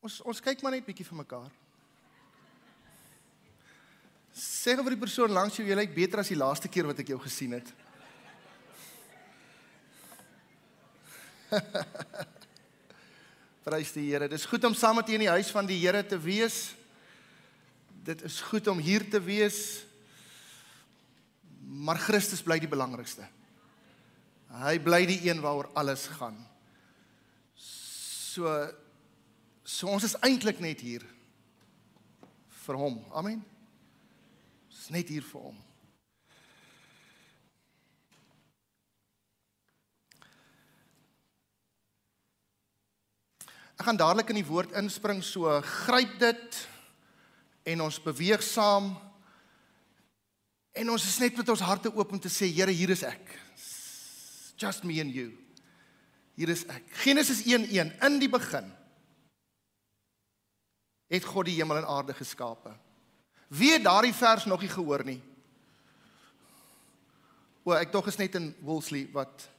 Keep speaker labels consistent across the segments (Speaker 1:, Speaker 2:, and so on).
Speaker 1: Ons ons kyk maar net bietjie vir mekaar. Sê vir die persoon langs jou jy lyk beter as die laaste keer wat ek jou gesien het. Prys die Here. Dis goed om saam met u in die huis van die Here te wees. Dit is goed om hier te wees. Maar Christus bly die belangrikste. Hy bly die een waaroor alles gaan. So so ons is eintlik net hier vir hom. Amen. Ons is net hier vir hom. Ek gaan dadelik in die woord inspring, so gryp dit en ons beweeg saam. En ons is net met ons harte oop om te sê Here, hier is ek. Just me and you. Hier is ek. Genesis 1:1 in die begin het God die hemel en aarde geskape. Wie het daardie vers nog nie gehoor nie? O, ek dog is net in Woolsley wat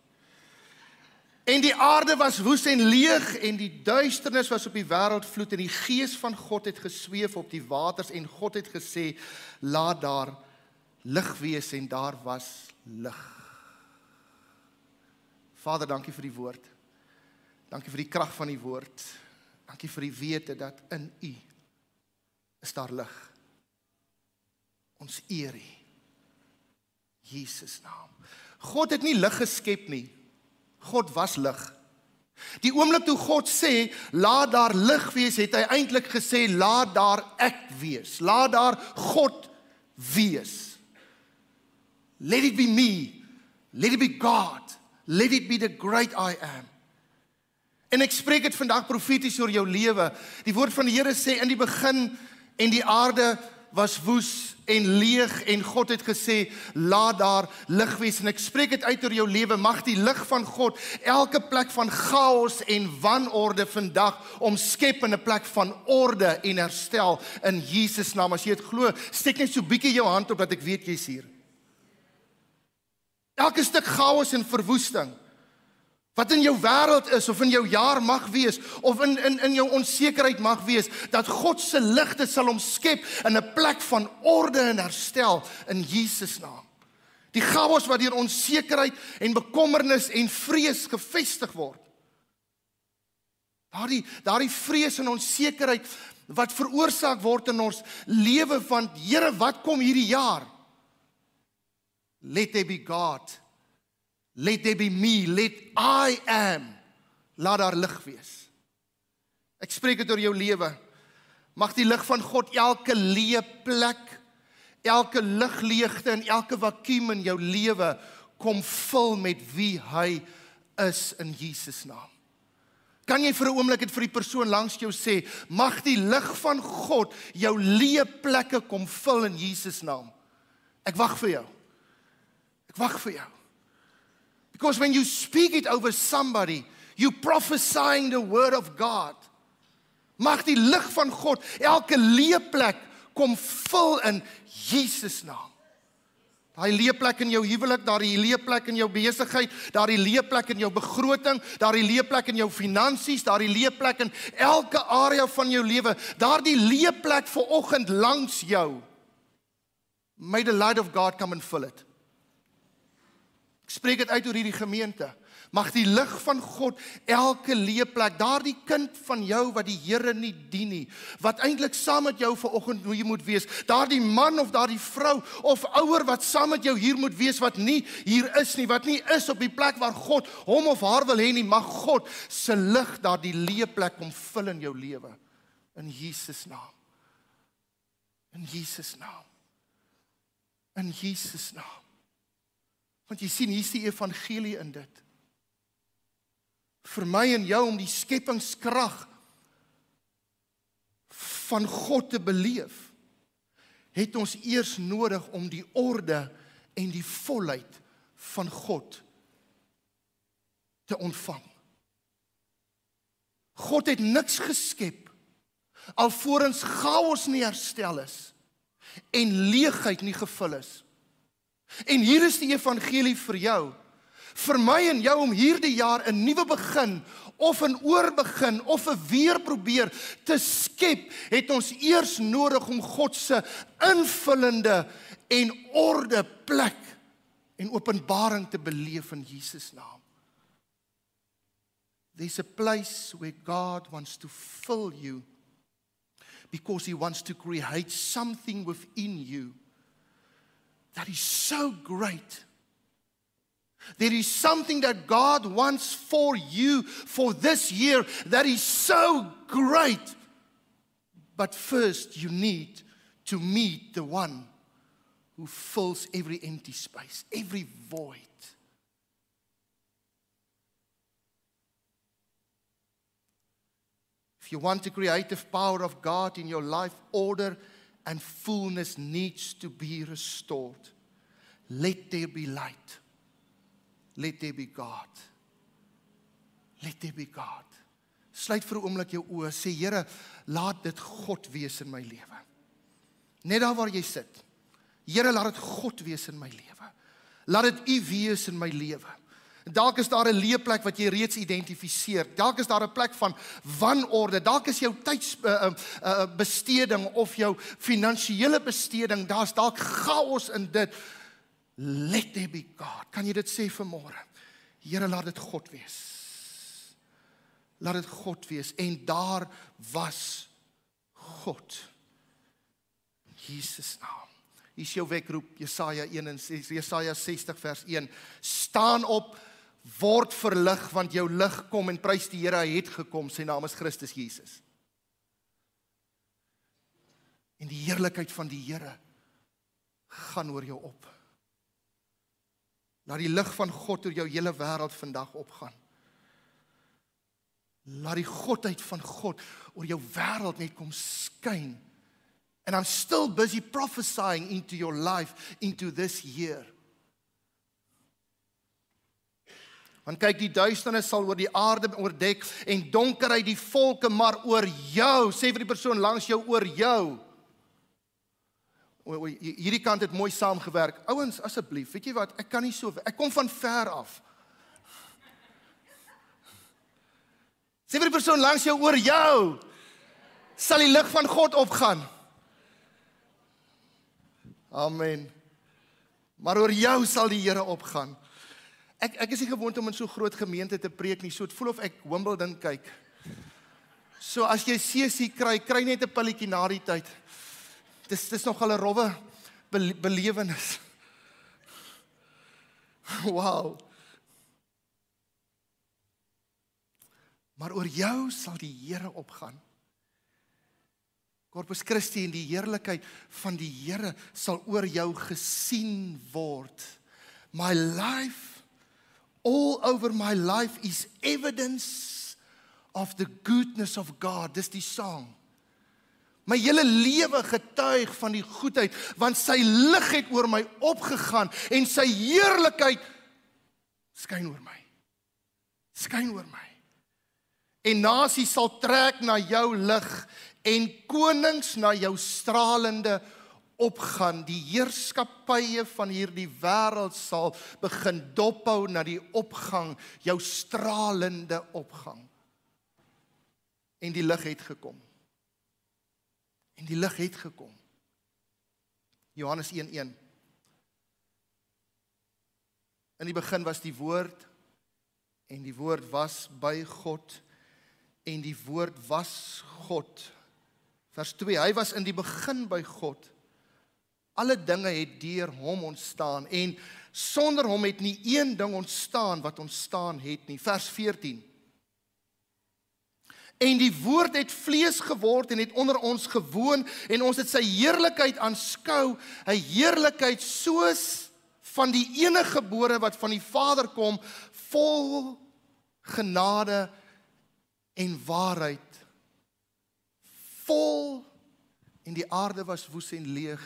Speaker 1: En die aarde was woes en leeg en die duisternis was op die wêreld vloed en die gees van God het gesweef op die waters en God het gesê laat daar lig wees en daar was lig. Vader, dankie vir die woord. Dankie vir die krag van die woord. Dankie vir die wete dat in U is daar lig. Ons eer U. Jesus naam. God het nie lig geskep nie. God was lig. Die oomblik toe God sê laat daar lig wees, het hy eintlik gesê laat daar ek wees. Laat daar God wees. Let it be me. Let it be God. Let it be the great I am. En ek spreek dit vandag profeties oor jou lewe. Die woord van die Here sê in die begin en die aarde was woes en leeg en God het gesê laat daar lig wees. En ek spreek dit uit oor jou lewe. Mag die lig van God elke plek van chaos en wanorde vandag omskep in 'n plek van orde en herstel in Jesus naam. As jy dit glo steek net so bietjie jou hand op dat ek weet jy's hier. Elke stuk chaos en verwoesting wat in jou wêreld is of in jou jaar mag wees of in in in jou onsekerheid mag wees dat God se ligte sal omskep in 'n plek van orde en herstel in Jesus naam. Die chaos wat deur onsekerheid en bekommernis en vrees gevestig word. Daardie daardie vrees en onsekerheid wat veroorsaak word in ons lewe van Here, wat kom hierdie jaar? Let there be God Let there be me, let I am. Laat daar lig wees. Ek spreek dit oor jou lewe. Mag die lig van God elke leë plek, elke ligleegte en elke vakuum in jou lewe kom vul met wie hy is in Jesus naam. Kan jy vir 'n oomblik dit vir die persoon langs jou sê, mag die lig van God jou leë plekke kom vul in Jesus naam. Ek wag vir jou. Ek wag vir jou. Because when you speak it over somebody, you prophesying the word of God. Mag die lig van God elke leeplek kom vul in Jesus naam. Daai leeplek in jou huwelik, daai leeplek in jou besigheid, daai leeplek in jou begroting, daai leeplek in jou finansies, daai leeplek in elke area van jou lewe, daardie leeplek vir oggend langs jou. May the light of God come and fill it spreek dit uit oor hierdie gemeente. Mag die lig van God elke leeplek, daardie kind van jou wat die Here nie dien nie, wat eintlik saam met jou vanoggend hoe jy moet wees, daardie man of daardie vrou of ouer wat saam met jou hier moet wees wat nie hier is nie, wat nie is op die plek waar God hom of haar wil hê nie, mag God se lig daardie leeplek kom vul in jou lewe in Jesus naam. In Jesus naam. In Jesus naam. Want jy sien hier's die evangelie in dit. Vir my en jou om die skepingskrag van God te beleef, het ons eers nodig om die orde en die volheid van God te ontvang. God het niks geskep alvorens chaos nie herstel is en leegheid nie gevul is. En hier is die evangelie vir jou vir my en jou om hierdie jaar 'n nuwe begin of 'n oorbegin of 'n weer probeer te skep, het ons eers nodig om God se invullende en orde plek en openbaring te beleef in Jesus naam. There's a place where God wants to fill you because he wants to create something within you that is so great. There is something that God wants for you for this year that is so great. But first, you need to meet the one who fills every empty space, every void. If you want the creative power of God in your life, order and fullness needs to be restored. Let there be light. Let there be God. Let there be God. Sluit vir 'n oomblik jou oë. Sê Here, laat dit God wees in my lewe. Net daar waar jy sit. Here, laat dit God wees in my lewe. Laat dit U wees in my lewe. Dalk is daar 'n leeplek wat jy reeds identifiseer. Dalk is daar 'n plek van wanorde. Dalk is jou tydsbesteding uh, uh, of jou finansiële besteding, daar's dalk chaos in dit. Let there be God. Kan jy dit sê vanmôre? Here, laat dit God wees. Laat dit God wees en daar was God. Jesus naam. Hier is jou wekroep Jesaja 1 en Jesaja 60 vers 1. Staan op word verlig want jou lig kom en prys die Here hy het gekom. Sy naam is Christus Jesus. En die heerlikheid van die Here gaan oor jou op. Laat die lig van God oor jou hele wêreld vandag opgaan. Laat die godheid van God oor jou wêreld net kom skyn. And i'm still busy prophesying into your life into this year Want kyk die duisternis sal oor die aarde oordek en donkerheid die volke maar oor jou sê vir die persoon langs jou oor jou. O, o hierdie kant het mooi saamgewerk. Ouens asseblief, weet jy wat? Ek kan nie so ek kom van ver af. Sê vir die persoon langs jou oor jou sal die lig van God opgaan. Amen. Maar oor jou sal die Here opgaan. Ek ek is nie gewoond om in so groot gemeente te preek nie. So dit voel of ek Wimbledon kyk. So as jy CC kry, kry net 'n pilletjie na die tyd. Dis dis nog 'n rowwe belewenis. Wow. Maar oor jou sal die Here opgaan. Corpus Christi en die heerlikheid van die Here sal oor jou gesien word. My life all over my life is evidence of the goodness of God. Dis die sang. My hele lewe getuig van die goedheid want sy lig het oor my opgegaan en sy heerlikheid skyn oor my. Skyn oor my. En nasies sal trek na jou lig en konings na jou stralende opgaan. Die heerskappye van hierdie wêreld sal begin dophou na die opgang, jou stralende opgang. En die lig het gekom. En die lig het gekom. Johannes 1:1 In die begin was die woord en die woord was by God en die woord was God. Vers 2 Hy was in die begin by God. Alle dinge het deur hom ontstaan en sonder hom het nie een ding ontstaan wat ontstaan het nie. Vers 14. En die woord het vlees geword en het onder ons gewoon en ons het sy heerlikheid aanskou, 'n heerlikheid soos van die enige gebore wat van die Vader kom, vol genade en waarheid. Vol en die aarde was woes en leeg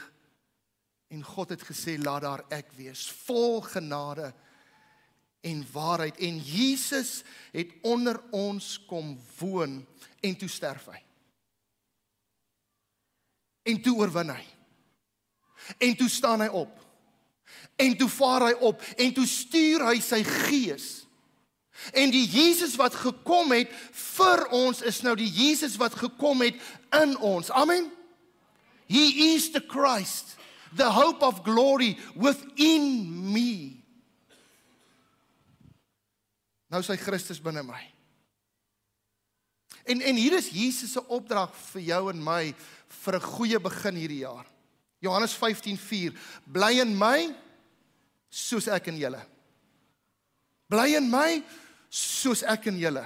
Speaker 1: En God het gesê laat daar ek wees, vol genade en waarheid en Jesus het onder ons kom woon en toe sterf hy. En toe oorwin hy. En toe staan hy op. En toe vaar hy op en toe stuur hy sy gees. En die Jesus wat gekom het vir ons is nou die Jesus wat gekom het in ons. Amen. He is the Christ, the hope of glory within me. Nou sy Christus binne my. En en hier is Jesus se opdrag vir jou en my vir 'n goeie begin hierdie jaar. Johannes 15:4 Bly in my soos ek in julle. Bly in my soos ek in julle.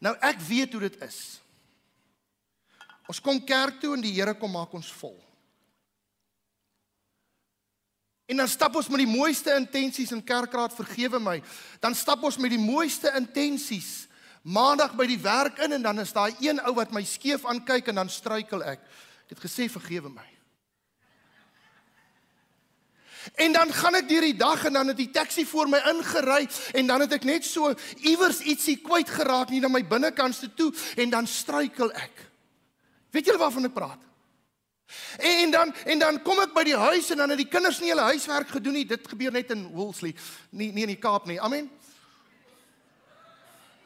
Speaker 1: Nou ek weet hoe dit is. Ons kom kerk toe en die Here kom maak ons vol. En dan stap ons met die mooiste intensies in kerkraad vergewe my. Dan stap ons met die mooiste intensies maandag by die werk in en dan is daar een ou wat my skeef aankyk en dan struikel ek. Ek het gesê vergewe my. En dan gaan ek deur die dag en dan het die taxi voor my ingery en dan het ek net so iewers ietsie kwyt geraak nie na my binnekantste toe en dan struikel ek. Weet julle waarvan ek praat? En dan en dan kom ek by die huis en dan het die kinders nie hulle huiswerk gedoen nie. Dit gebeur net in Woolsley, nie nie in die Kaap nie. Amen.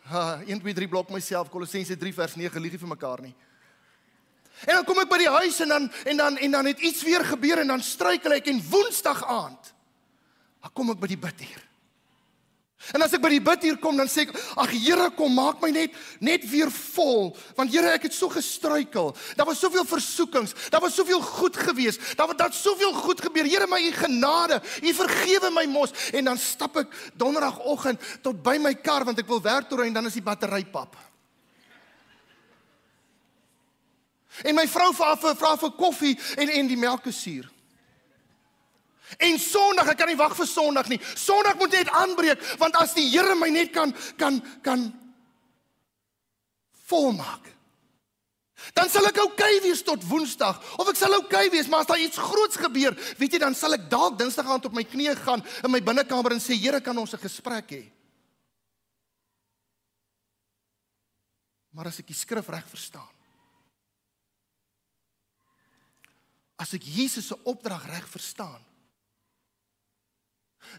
Speaker 1: Ha, 1 2 3 blok myself Kolossense 3 vers 9 liegie vir mekaar nie. En dan kom ek by die huis en dan en dan en dan het iets weer gebeur en dan struikel ek en Woensdag aand dan kom ek by die bidhuur. En as ek by die bidhuur kom dan sê ek ag Here kom maak my net net weer vol want Here ek het so gestruikel. Daar was soveel versoekings, daar was soveel goed gewees. Daar het daar soveel goed gebeur. Here my u genade, u vergewe my mos en dan stap ek donderdagoggend tot by my kar want ek wil werk toe en dan is die battery pap. En my vrou vra vir vra vir koffie en en die melk is suur. En Sondag, ek kan nie wag vir Sondag nie. Sondag moet net aanbreek want as die Here my net kan kan kan volmaak. Dan sal ek oukei okay wees tot Woensdag of ek sal oukei okay wees, maar as daar iets groots gebeur, weet jy, dan sal ek dalk Dinsdag aand op my knieë gaan in my binnekamer en sê Here, kan ons 'n gesprek hê? Maar as ek die skrif reg verstaan, as ek Jesus se opdrag reg verstaan,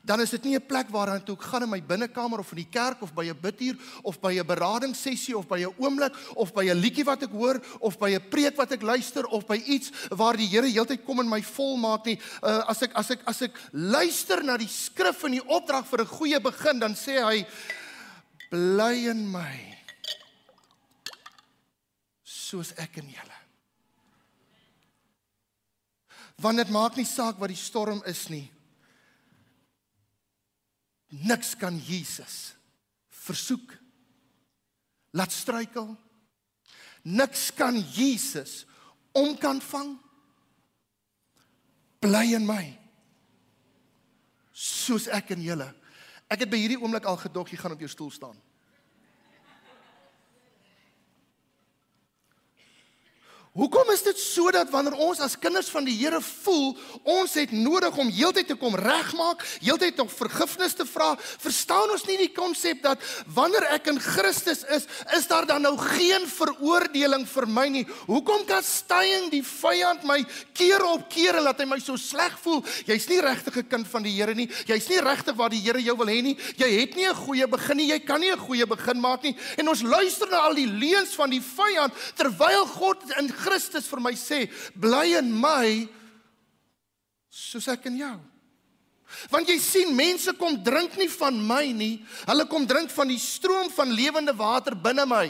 Speaker 1: dan is dit nie 'n plek waaraan toe ek gaan in my binnekamer of in die kerk of by 'n bidtuur of by 'n beradingssessie of by 'n oomblik of by 'n liedjie wat ek hoor of by 'n preek wat ek luister of by iets waar die Here heeltyd kom en my volmaak nie. Uh, as ek as ek as ek luister na die skrif en die opdrag vir 'n goeie begin, dan sê hy bly in my soos ek in julle. Want dit maak nie saak wat die storm is nie. Niks kan Jesus versoek. Laat struikel. Niks kan Jesus om kan vang. Bly in my. Soos ek in julle. Ek het by hierdie oomblik al gedog jy gaan op jou stoel staan. Hoekom is dit sodat wanneer ons as kinders van die Here voel, ons het nodig om heeltyd te kom regmaak, heeltyd om vergifnis te vra? Verstaan ons nie die konsep dat wanneer ek in Christus is, is daar dan nou geen veroordeling vir my nie? Hoekom kan stying die vyand my keer op keer en laat hy my so sleg voel? Jy's nie regtig 'n kind van die Here nie. Jy's nie regtig waar die Here jou wil hê nie. Jy het nie 'n goeie begin nie. Jy kan nie 'n goeie begin maak nie. En ons luister na al die leuns van die vyand terwyl God in Christus vir my sê, bly in my soos ek in jou. Want jy sien mense kom drink nie van my nie, hulle kom drink van die stroom van lewende water binne my.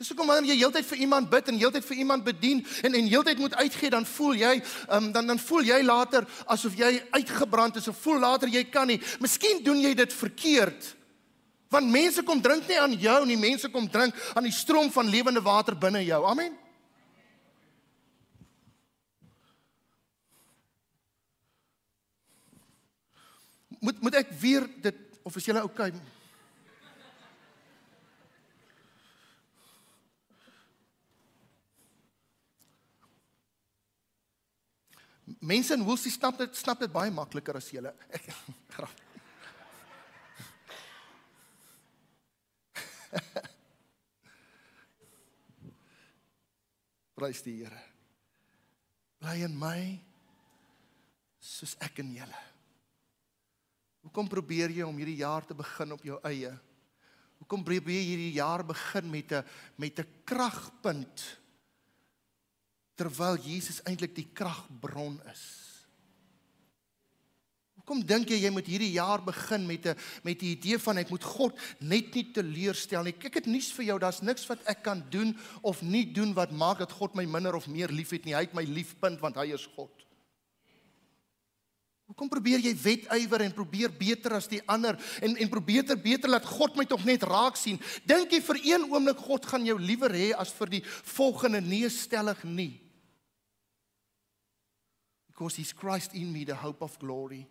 Speaker 1: Dis hoekom wanneer jy heeltyd vir iemand bid en heeltyd vir iemand bedien en en heeltyd moet uitgee, dan voel jy, um, dan dan voel jy later asof jy uitgebrand is of voel later jy kan nie. Miskien doen jy dit verkeerd. Want mense kom drink nie aan jou nie, mense kom drink aan die stroom van lewende water binne jou. Amen. Moet moet ek weer dit of is julle oukei? Okay? Mense in Woolsie snap dit snap dit baie makliker as julle. Grap. Prys die Here. bly in my soos ek in julle. Hoekom probeer jy om hierdie jaar te begin op jou eie? Hoekom probeer jy hierdie jaar begin met 'n met 'n kragpunt terwyl Jesus eintlik die kragbron is? Hoekom dink jy jy moet hierdie jaar begin met 'n met die idee van ek moet God net nie teleurstel nie? Ek het nuus vir jou, daar's niks wat ek kan doen of nie doen wat maak dat God my minder of meer liefhet nie. Hy het my liefpunt want hy is God. Hoekom probeer jy wetywer en probeer beter as die ander en en probeer beter beter laat God my tog net raak sien? Dink jy vir een oomblik God gaan jou liewer hê as vir die volgende nee stellig nie? Because he's Christ in me the hope of glory.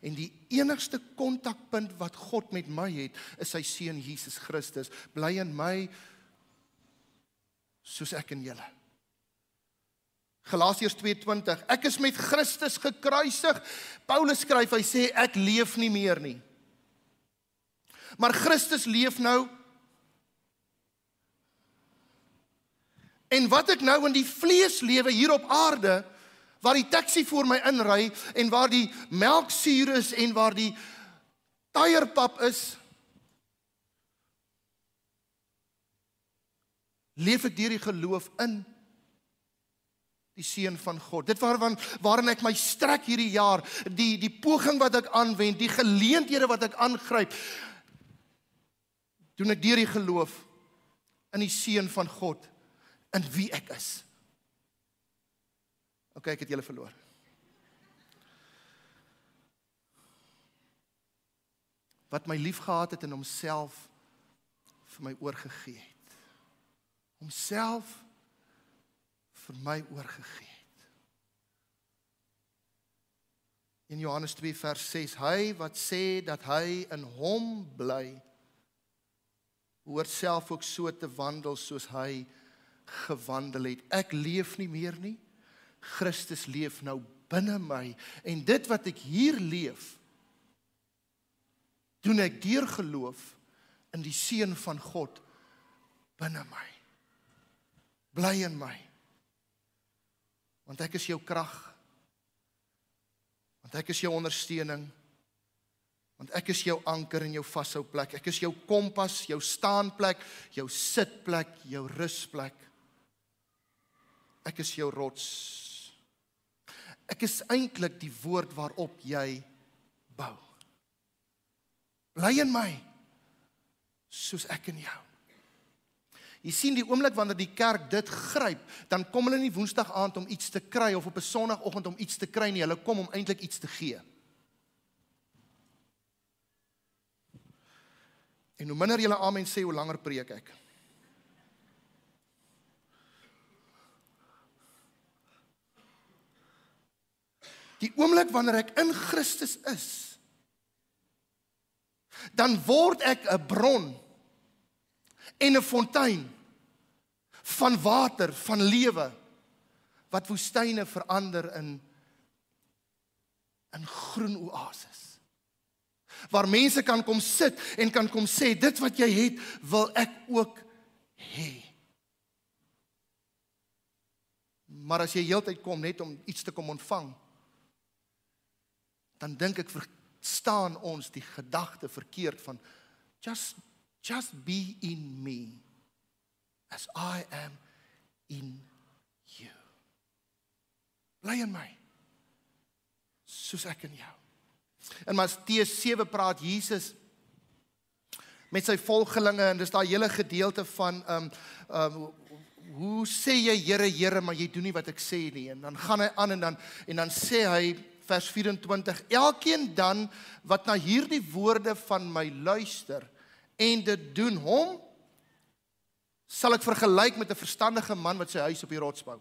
Speaker 1: En die enigste kontakpunt wat God met my het, is sy seun Jesus Christus. Bly in my soos ek in julle. Galasiërs 2:20 Ek is met Christus gekruisig. Paulus skryf, hy sê ek leef nie meer nie. Maar Christus leef nou. En wat ek nou in die vlees lewe hier op aarde waar die taxi voor my inry en waar die melksuur is en waar die tyierpap is leef ek deur die geloof in die seun van God. Dit waarvan waarin ek my strek hierdie jaar, die die poging wat ek aanwend, die geleenthede wat ek aangryp, doen ek deur die geloof in die seun van God in wie ek is. OK, ek het julle verloor. Wat my liefgehad het en homself vir my oorgegee het. Homself vir my oorgegee het. In Johannes 2 vers 6 hy wat sê dat hy in hom bly hoort self ook so te wandel soos hy gewandel het. Ek leef nie meer nie. Christus leef nou binne my en dit wat ek hier leef doen ek deur geloof in die seun van God binne my. Bly in my want ek is jou krag. Want ek is jou ondersteuning. Want ek is jou anker en jou vashou plek. Ek is jou kompas, jou staanplek, jou sitplek, jou rusplek. Ek is jou rots. Ek is eintlik die woord waarop jy bou. Bly in my soos ek in jou. Jy sien die oomblik wanneer die kerk dit gryp, dan kom hulle nie woensdag aand om iets te kry of op 'n sonoggend om iets te kry nie, hulle kom om eintlik iets te gee. En hoe minder julle amen sê, hoe langer preek ek. Die oomblik wanneer ek in Christus is, dan word ek 'n bron en 'n fontein van water van lewe wat woestyne verander in in groen oases. Waar mense kan kom sit en kan kom sê dit wat jy het wil ek ook hê. Maar as jy heeltyd kom net om iets te kom ontvang, dan dink ek verstaan ons die gedagte verkeerd van just Just be in me as I am in you. Bly in my. Soos ek in jou. In Matteus 7 praat Jesus met sy volgelinge en dis daai hele gedeelte van um um hoe sê jy Here Here maar jy doen nie wat ek sê nie en dan gaan hy aan en dan en dan sê hy vers 24 elkeen dan wat na hierdie woorde van my luister en dit doen hom sal ek vergelyk met 'n verstandige man wat sy huis op die rots bou.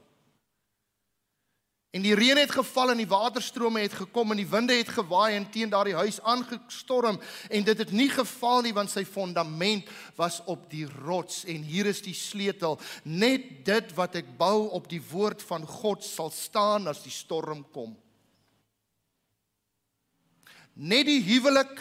Speaker 1: En die reën het geval en die waterstrome het gekom en die winde het gewaai en teen daardie huis aangestorm en dit het nie geval nie want sy fondament was op die rots en hier is die sleutel net dit wat ek bou op die woord van God sal staan as die storm kom. Net die huwelik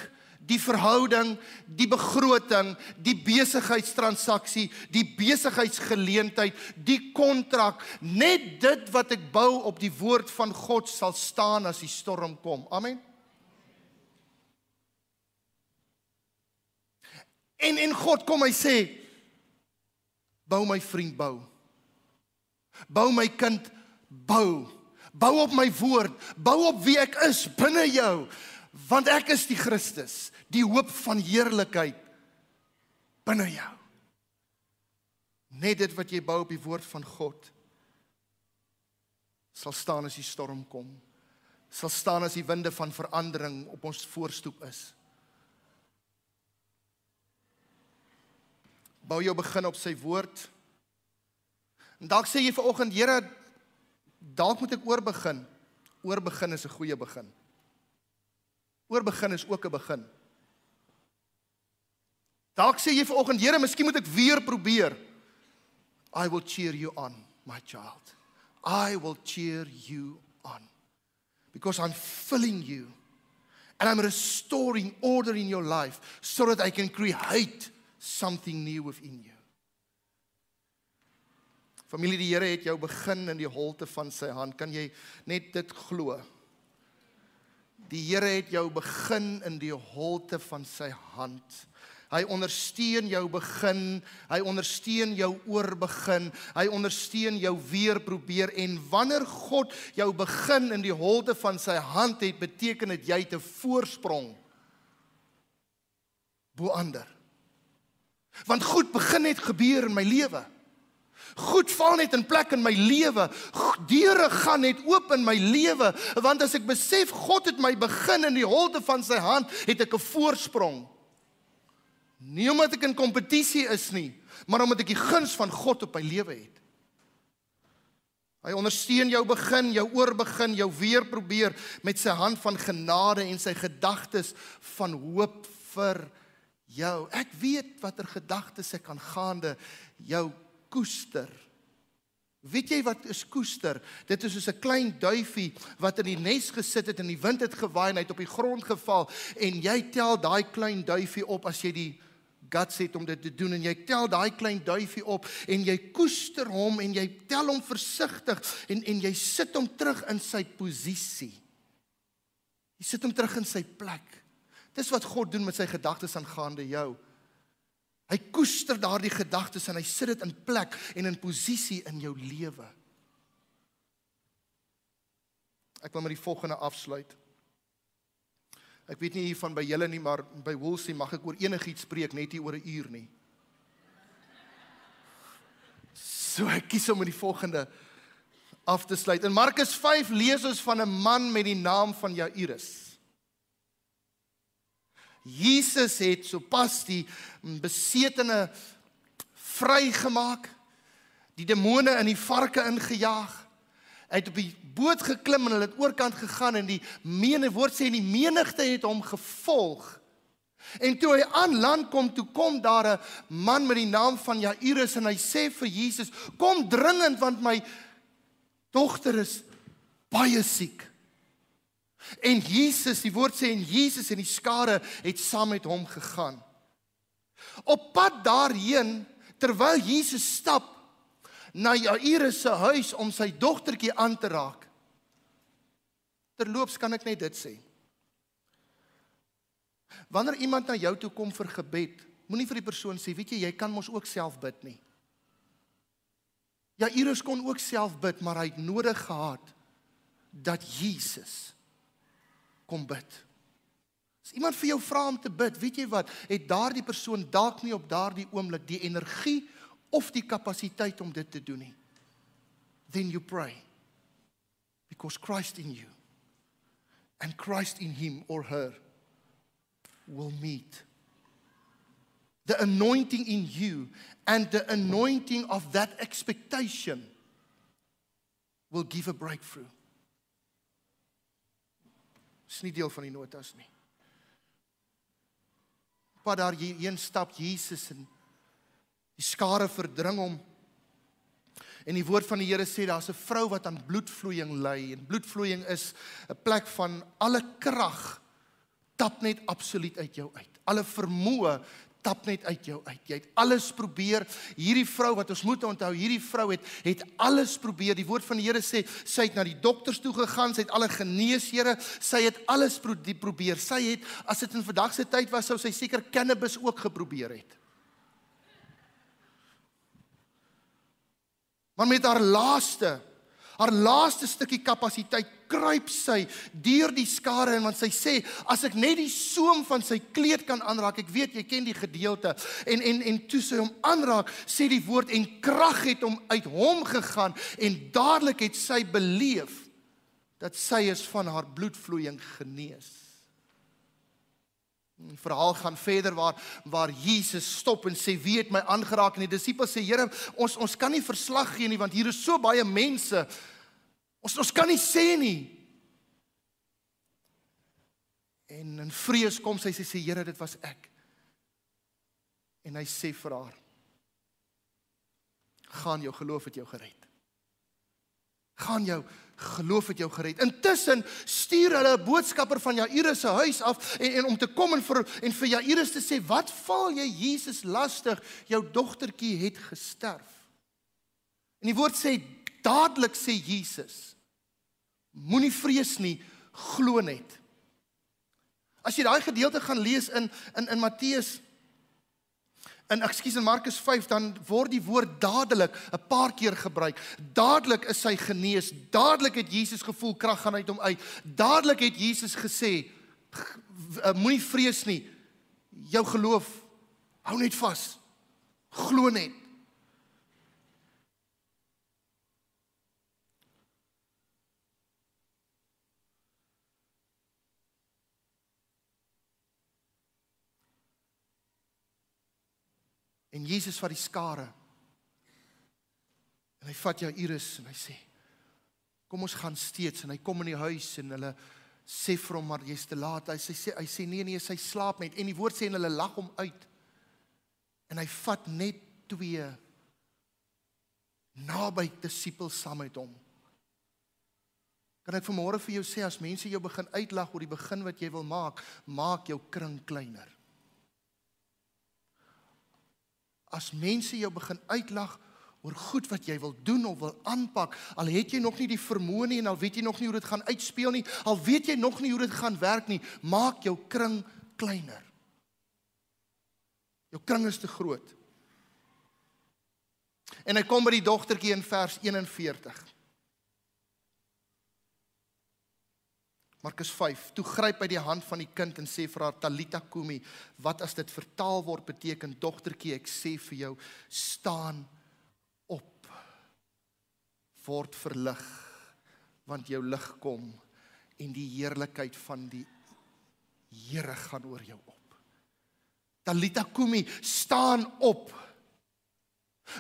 Speaker 1: die verhouding, die begroting, die besigheidstransaksie, die besigheidsgeleentheid, die kontrak, net dit wat ek bou op die woord van God sal staan as die storm kom. Amen. En en God kom hy sê bou my vriend bou. Bou my kind bou. Bou op my woord, bou op wie ek is binne jou, want ek is die Christus, die hoop van heerlikheid binne jou. Net dit wat jy bou op die woord van God sal staan as die storm kom. Sal staan as die winde van verandering op ons voorstoep is. Bou jou begin op sy woord. En dalk sê jy vanoggend, Here, dalk moet ek oorbegin. Oorbegin is 'n goeie begin. Oorbegin is ook 'n begin. Dalk sê jy vanoggend, Here, miskien moet ek weer probeer. I will cheer you on, my child. I will cheer you on. Because I'm filling you and I'm restoring order in your life so that I can create something new within you. Familie, die Here het jou begin in die holte van sy hand. Kan jy net dit glo? Die Here het jou begin in die holte van sy hand. Hy ondersteun jou begin, hy ondersteun jou oorbegin, hy ondersteun jou weer probeer en wanneer God jou begin in die holte van sy hand het, beteken dit jy het 'n voorsprong bo ander. Want goed begin net gebeur in my lewe. Goed val net in plek in my lewe. Deure gaan net oop in my lewe want as ek besef God het my begin in die holte van sy hand, het ek 'n voorsprong. Nie omdat ek in kompetisie is nie, maar omdat ek die guns van God op my lewe het. Hy ondersteun jou begin, jou oorbegin, jou weer probeer met sy hand van genade en sy gedagtes van hoop vir jou. Ek weet watter gedagtes ek kan gaande jou koester. Weet jy wat is koester? Dit is soos 'n klein duifie wat in die nes gesit het en die wind het gewaai en hy het op die grond geval en jy tel daai klein duifie op as jy die guts het om dit te doen en jy tel daai klein duifie op en jy koester hom en jy tel hom versigtig en en jy sit hom terug in sy posisie. Jy sit hom terug in sy plek. Dis wat God doen met sy gedagtes aangaande jou. Hy koester daardie gedagtes en hy sit dit in plek en in posisie in jou lewe. Ek wil met die volgende afsluit. Ek weet nie hier van by julle nie, maar by Woolsey mag ek oor enigiets spreek net nie oor 'n uur nie. So ek kies om met die volgende af te sluit. In Markus 5 lees ons van 'n man met die naam van Jairus. Jesus het sopas die besetene vrygemaak, die demone in die varke ingejaag. Hy het op die boot geklim en hulle het oorkant gegaan en die menige woord sê en die menigte het hom gevolg. En toe hy aan land kom, toe kom daar 'n man met die naam van Jairus en hy sê vir Jesus: "Kom dringend want my dogter is baie siek." En Jesus, die woord sê en Jesus en die skare het saam met hom gegaan. Op pad daarheen terwyl Jesus stap na Jairus se huis om sy dogtertjie aan te raak. Terloops kan ek net dit sê. Wanneer iemand na jou toe kom vir gebed, moenie vir die persoon sê, weet jy, jy kan mos ook self bid nie. Jairus kon ook self bid, maar hy het nodig gehad dat Jesus kom bid. As iemand vir jou vra om te bid, weet jy wat, het daardie persoon dalk nie op daardie oomblik die energie of die kapasiteit om dit te doen nie. Then you pray. Because Christ in you and Christ in him or her will meet. The anointing in you and the anointing of that expectation will give a breakthrough. Dis nie deel van die notas nie. Pad daar heen stap Jesus en die skare verdring hom. En die woord van die Here sê daar's 'n vrou wat aan bloedvloeiing ly en bloedvloeiing is 'n plek van alle krag tap net absoluut uit jou uit. Alle vermoë tap net uit jou uit. Jy het alles probeer. Hierdie vrou wat ons moet onthou, hierdie vrou het het alles probeer. Die woord van die Here sê sy het na die dokters toe gegaan, sy het alle geneesere, sy het alles probeer. Sy het as dit in vandag se tyd was, sou sy seker cannabis ook geprobeer het. Maar met haar laaste haar laaste stukkie kapasiteit kruip sy deur die skare en want sy sê as ek net die soem van sy kleed kan aanraak ek weet jy ken die gedeelte. En en en toe sy hom aanraak sê die woord en krag het hom uit hom gegaan en dadelik het sy beleef dat sy is van haar bloedvloeiing genees. Die verhaal gaan verder waar waar Jesus stop en sê wie het my aangeraak? En die disippels sê Here ons ons kan nie verslag gee nie want hier is so baie mense ons ons kan nie sê nie En in vrees kom sy sê sê Here dit was ek En hy sê vir haar gaan jou geloof het jou gered gaan jou geloof het jou gered. Intussen stuur hulle 'n boodskapper van Jairus se huis af en, en om te kom en vir en vir Jairus te sê, "Wat val jy Jesus lastig? Jou dogtertjie het gesterf." En die woord sê dadelik sê Jesus, "Moenie vrees nie, glo net." As jy daai gedeelte gaan lees in in in Matteus in ekskuus in Markus 5 dan word die woord dadelik 'n paar keer gebruik. Dadelik is hy genees. Dadelik het Jesus gevoel krag gaan uit hom uit. Dadelik het Jesus gesê eh, moenie vrees nie. Jou geloof hou net vas. Glo net. En Jesus vat die skare. En hy vat jou Iris en hy sê: "Kom ons gaan steeds." En hy kom in die huis en hulle sê vir hom maar jy's te laat. Hy sê sê hy sê nee nee, sy slaap net. En die woord sê en hulle lag hom uit. En hy vat net twee naby disippels saam met hom. Kan ek vanmôre vir jou sê as mense jou begin uitlag oor die begin wat jy wil maak, maak jou kring kleiner. As mense jou begin uitlag oor goed wat jy wil doen of wil aanpak, al het jy nog nie die vermoë nie en al weet jy nog nie hoe dit gaan uitspeel nie, al weet jy nog nie hoe dit gaan werk nie, maak jou kring kleiner. Jou kring is te groot. En hy kom by die dogtertjie in vers 41. Markus 5. Toe gryp hy die hand van die kind en sê vir haar Talita kumi, wat as dit vertaal word beteken dogtertjie, ek sê vir jou, staan op. Word verlig want jou lig kom en die heerlikheid van die Here gaan oor jou op. Talita kumi, staan op.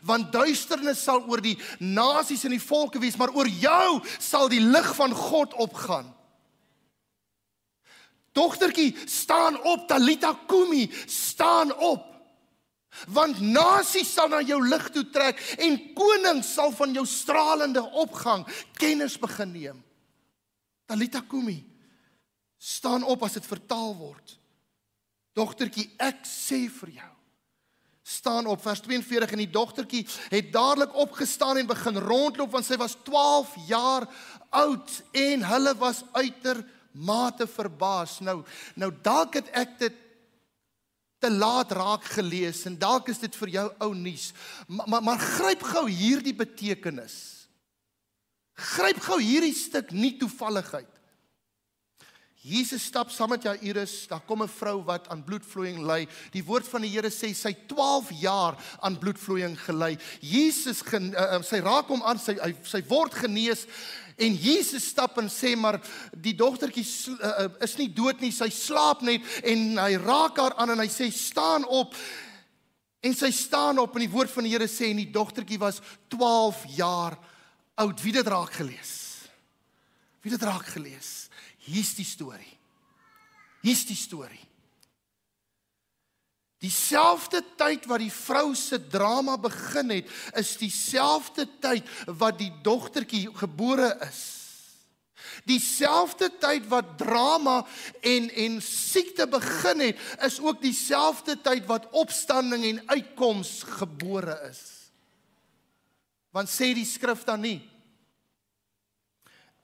Speaker 1: Want duisternis sal oor die nasies en die volke wees, maar oor jou sal die lig van God opgaan. Dogtertjie, staan op, Talita Kumi, staan op. Want nasies sal na jou lig toe trek en konings sal van jou stralende opgang kennis begin neem. Talita Kumi, staan op as dit vertaal word. Dogtertjie, ek sê vir jou staan op vers 42 en die dogtertjie het dadelik opgestaan en begin rondloop want sy was 12 jaar oud en hulle was uiter mate verbaas. Nou nou dalk het ek dit te laat raak gelees en dalk is dit vir jou ou nuus. Maar, maar maar gryp gou hierdie betekenis. Gryp gou hierdie stuk nie toevalligheid. Jesus stap saam met Jairus, daar kom 'n vrou wat aan bloedvloeiing ly. Die woord van die Here sê sy 12 jaar aan bloedvloeiing gely. Jesus gen, uh, sy raak hom aan, sy hy, sy word genees En Jesus stap en sê maar die dogtertjie uh, is nie dood nie, sy slaap net en hy raak haar aan en hy sê staan op. En sy staan op en die woord van die Here sê en die dogtertjie was 12 jaar oud. Wie dit raak gelees? Wie dit raak gelees? Hier's die storie. Hier's die storie. Dieselfde tyd wat die vrou se drama begin het, is dieselfde tyd wat die dogtertjie gebore is. Dieselfde tyd wat drama en en siekte begin het, is ook dieselfde tyd wat opstanding en uitkoms gebore is. Want sê die skrif dan nie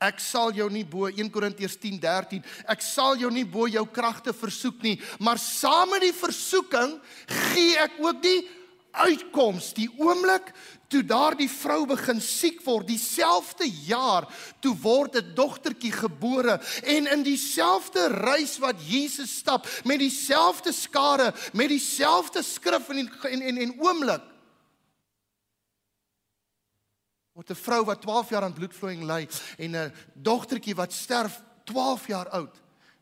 Speaker 1: Ek sal jou nie bo 1 Korintiërs 10:13 ek sal jou nie bo jou kragte versoek nie maar saam met die versoeking gee ek ook die uitkoms die oomblik toe daardie vrou begin siek word. Dieselfde jaar toe word 'n dogtertjie gebore en in dieselfde reis wat Jesus stap met dieselfde skare met dieselfde skrif en en en, en oomblik word 'n vrou wat 12 jaar aan bloedvloeiing ly en 'n dogtertjie wat sterf 12 jaar oud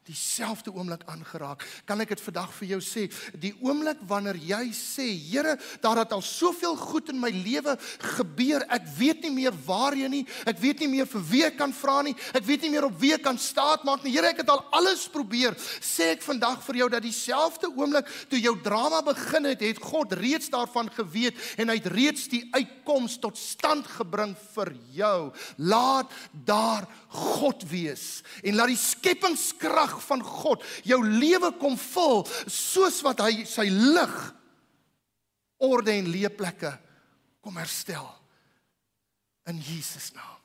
Speaker 1: dieselfde oomblik aangeraak. Kan ek dit vandag vir jou sê? Die oomblik wanneer jy sê, Here, daar het al soveel goed in my lewe gebeur. Ek weet nie meer waarheen nie. Ek weet nie meer vir wie ek kan vra nie. Ek weet nie meer op wie ek kan staatmaak nie. Here, ek het al alles probeer. Sê ek vandag vir jou dat dieselfde oomblik toe jou drama begin het, het God reeds daarvan geweet en hy het reeds die uitkoms tot stand gebring vir jou. Laat daar God wees en laat die skepingskrag van God jou lewe kom vul soos wat hy sy lig orde en leeplekke kom herstel in Jesus naam.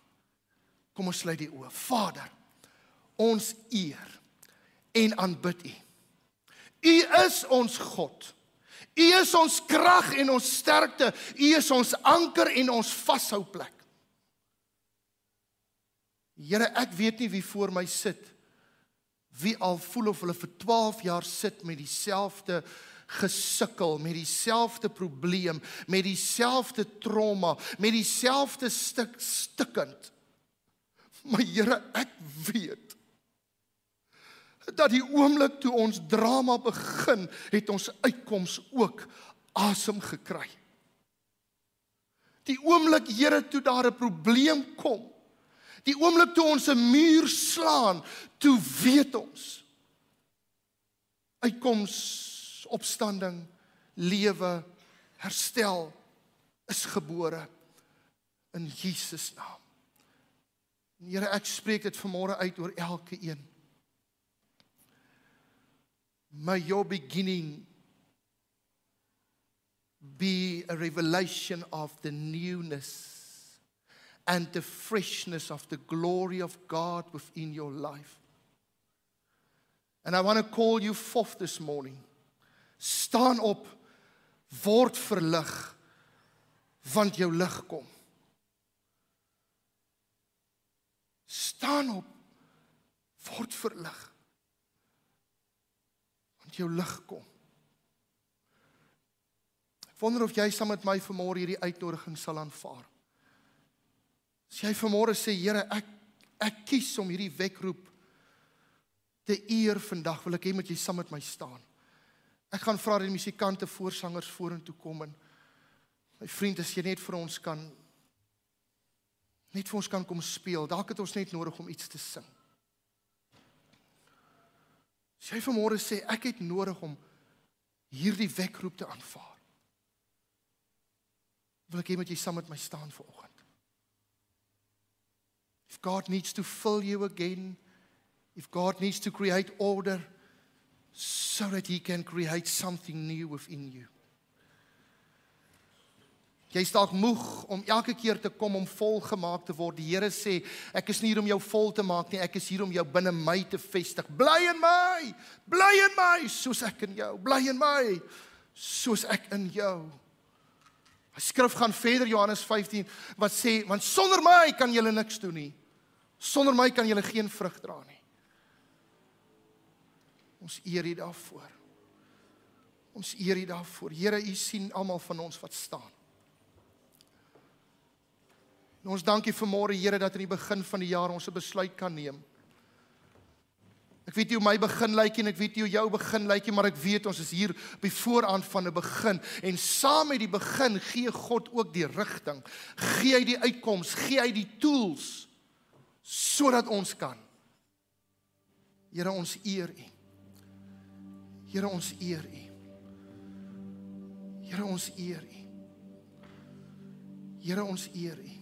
Speaker 1: Kom ons sluit die oë. Vader, ons eer en aanbid U. U is ons God. U is ons krag en ons sterkte. U is ons anker en ons vashouplek. Here, ek weet nie wie voor my sit wie al voel of hulle vir 12 jaar sit met dieselfde gesukkel met dieselfde probleem, met dieselfde trauma, met dieselfde stuk stukkend. Maar Here, ek weet dat die oomblik toe ons drama begin, het ons uitkoms ook asem gekry. Die oomblik Here toe daar 'n probleem kom, Die oomblik toe ons 'n muur slaan, toe weet ons uitkoms opstanding, lewe, herstel is gebore in Jesus naam. Here ek spreek dit vanmôre uit oor elke een. May your beginning be a revelation of the newness and the freshness of the glory of God within your life. And I want to call you forth this morning. Staan op, word verlig, want jou lig kom. Staan op, word verlig, want jou lig kom. Ek wonder of jy saam met my vanmôre hierdie uitnodiging sal aanvaar. As jy vanmôre sê Here, ek ek kies om hierdie wekroep te eer vandag, wil ek hê moet jy saam met my staan. Ek gaan vra dat die musikante voorsangers vorentoe kom en my vriend as jy net vir ons kan net vir ons kan kom speel. Dalk het ons net nodig om iets te sing. As jy vanmôre sê ek het nodig om hierdie wekroep te aanvaar. Wil ek hê moet jy saam met my staan vanoggend. If God needs to fill you again, if God needs to create order so that he can create something new within you. Jy is dalk moeg om elke keer te kom om volgemaak te word. Die Here sê, ek is nie hier om jou vol te maak nie, ek is hier om jou binne my te vestig. Bly in my. Bly in my soos ek in jou. Bly in my soos ek in jou. Die skrif gaan verder Johannes 15 wat sê want sonder my kan julle niks doen nie. Sonder my kan julle geen vrug dra nie. Ons eer U daarvoor. Ons eer U daarvoor. Here, U sien almal van ons wat staan. En ons dankie vir môre Here dat in die begin van die jaar ons 'n besluit kan neem. Ek weet nie hoe my begin lyk en ek weet nie hoe jou begin lyk nie, maar ek weet ons is hier op die vooraan van 'n begin en saam met die begin gee God ook die rigting. Gee hy die uitkoms, gee hy die tools sodat ons kan. Here ons eer U. Here ons eer U. Here ons eer U. Here ons eer U.